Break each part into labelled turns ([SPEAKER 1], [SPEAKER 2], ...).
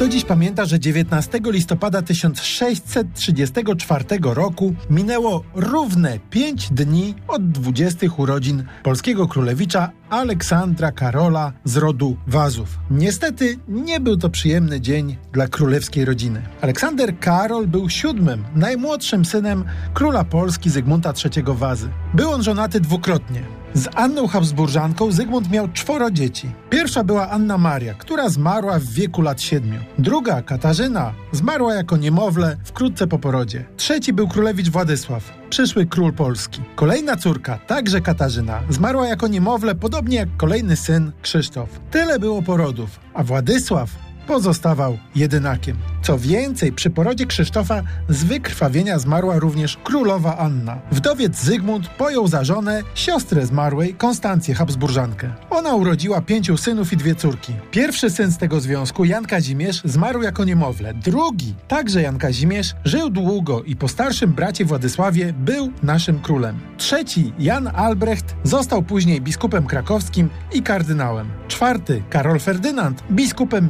[SPEAKER 1] Kto dziś pamięta, że 19 listopada 1634 roku minęło równe 5 dni od 20 urodzin polskiego królewicza Aleksandra Karola z rodu Wazów. Niestety nie był to przyjemny dzień dla królewskiej rodziny. Aleksander Karol był siódmym, najmłodszym synem króla Polski Zygmunta III Wazy. Był on żonaty dwukrotnie. Z Anną Habsburżanką Zygmunt miał czworo dzieci. Pierwsza była Anna Maria, która zmarła w wieku lat siedmiu. Druga, Katarzyna, zmarła jako niemowlę wkrótce po porodzie. Trzeci był królewicz Władysław, przyszły król Polski. Kolejna córka, także Katarzyna, zmarła jako niemowlę, podobnie jak kolejny syn Krzysztof. Tyle było porodów, a Władysław pozostawał jedynakiem. Co więcej, przy porodzie Krzysztofa z wykrwawienia zmarła również królowa Anna. Wdowiec Zygmunt pojął za żonę siostrę zmarłej, Konstancję Habsburżankę. Ona urodziła pięciu synów i dwie córki. Pierwszy syn z tego związku, Jan Kazimierz, zmarł jako niemowlę. Drugi, także Jan Kazimierz, żył długo i po starszym bracie Władysławie był naszym królem. Trzeci, Jan Albrecht, został później biskupem krakowskim i kardynałem. Czwarty, Karol Ferdynand, biskupem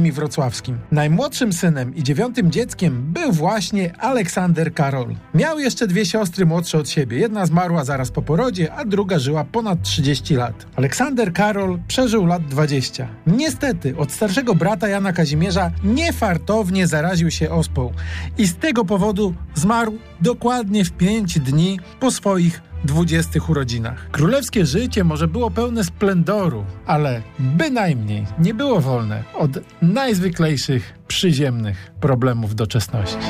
[SPEAKER 1] wrocławskim. Najmłodszym synem i dziewiątym dzieckiem był właśnie Aleksander Karol. Miał jeszcze dwie siostry młodsze od siebie. Jedna zmarła zaraz po porodzie, a druga żyła ponad 30 lat. Aleksander Karol przeżył lat 20. Niestety od starszego brata Jana Kazimierza niefartownie zaraził się ospą i z tego powodu zmarł dokładnie w 5 dni po swoich dwudziestych urodzinach. Królewskie życie może było pełne splendoru, ale bynajmniej nie było wolne od najzwyklejszych, przyziemnych problemów doczesności.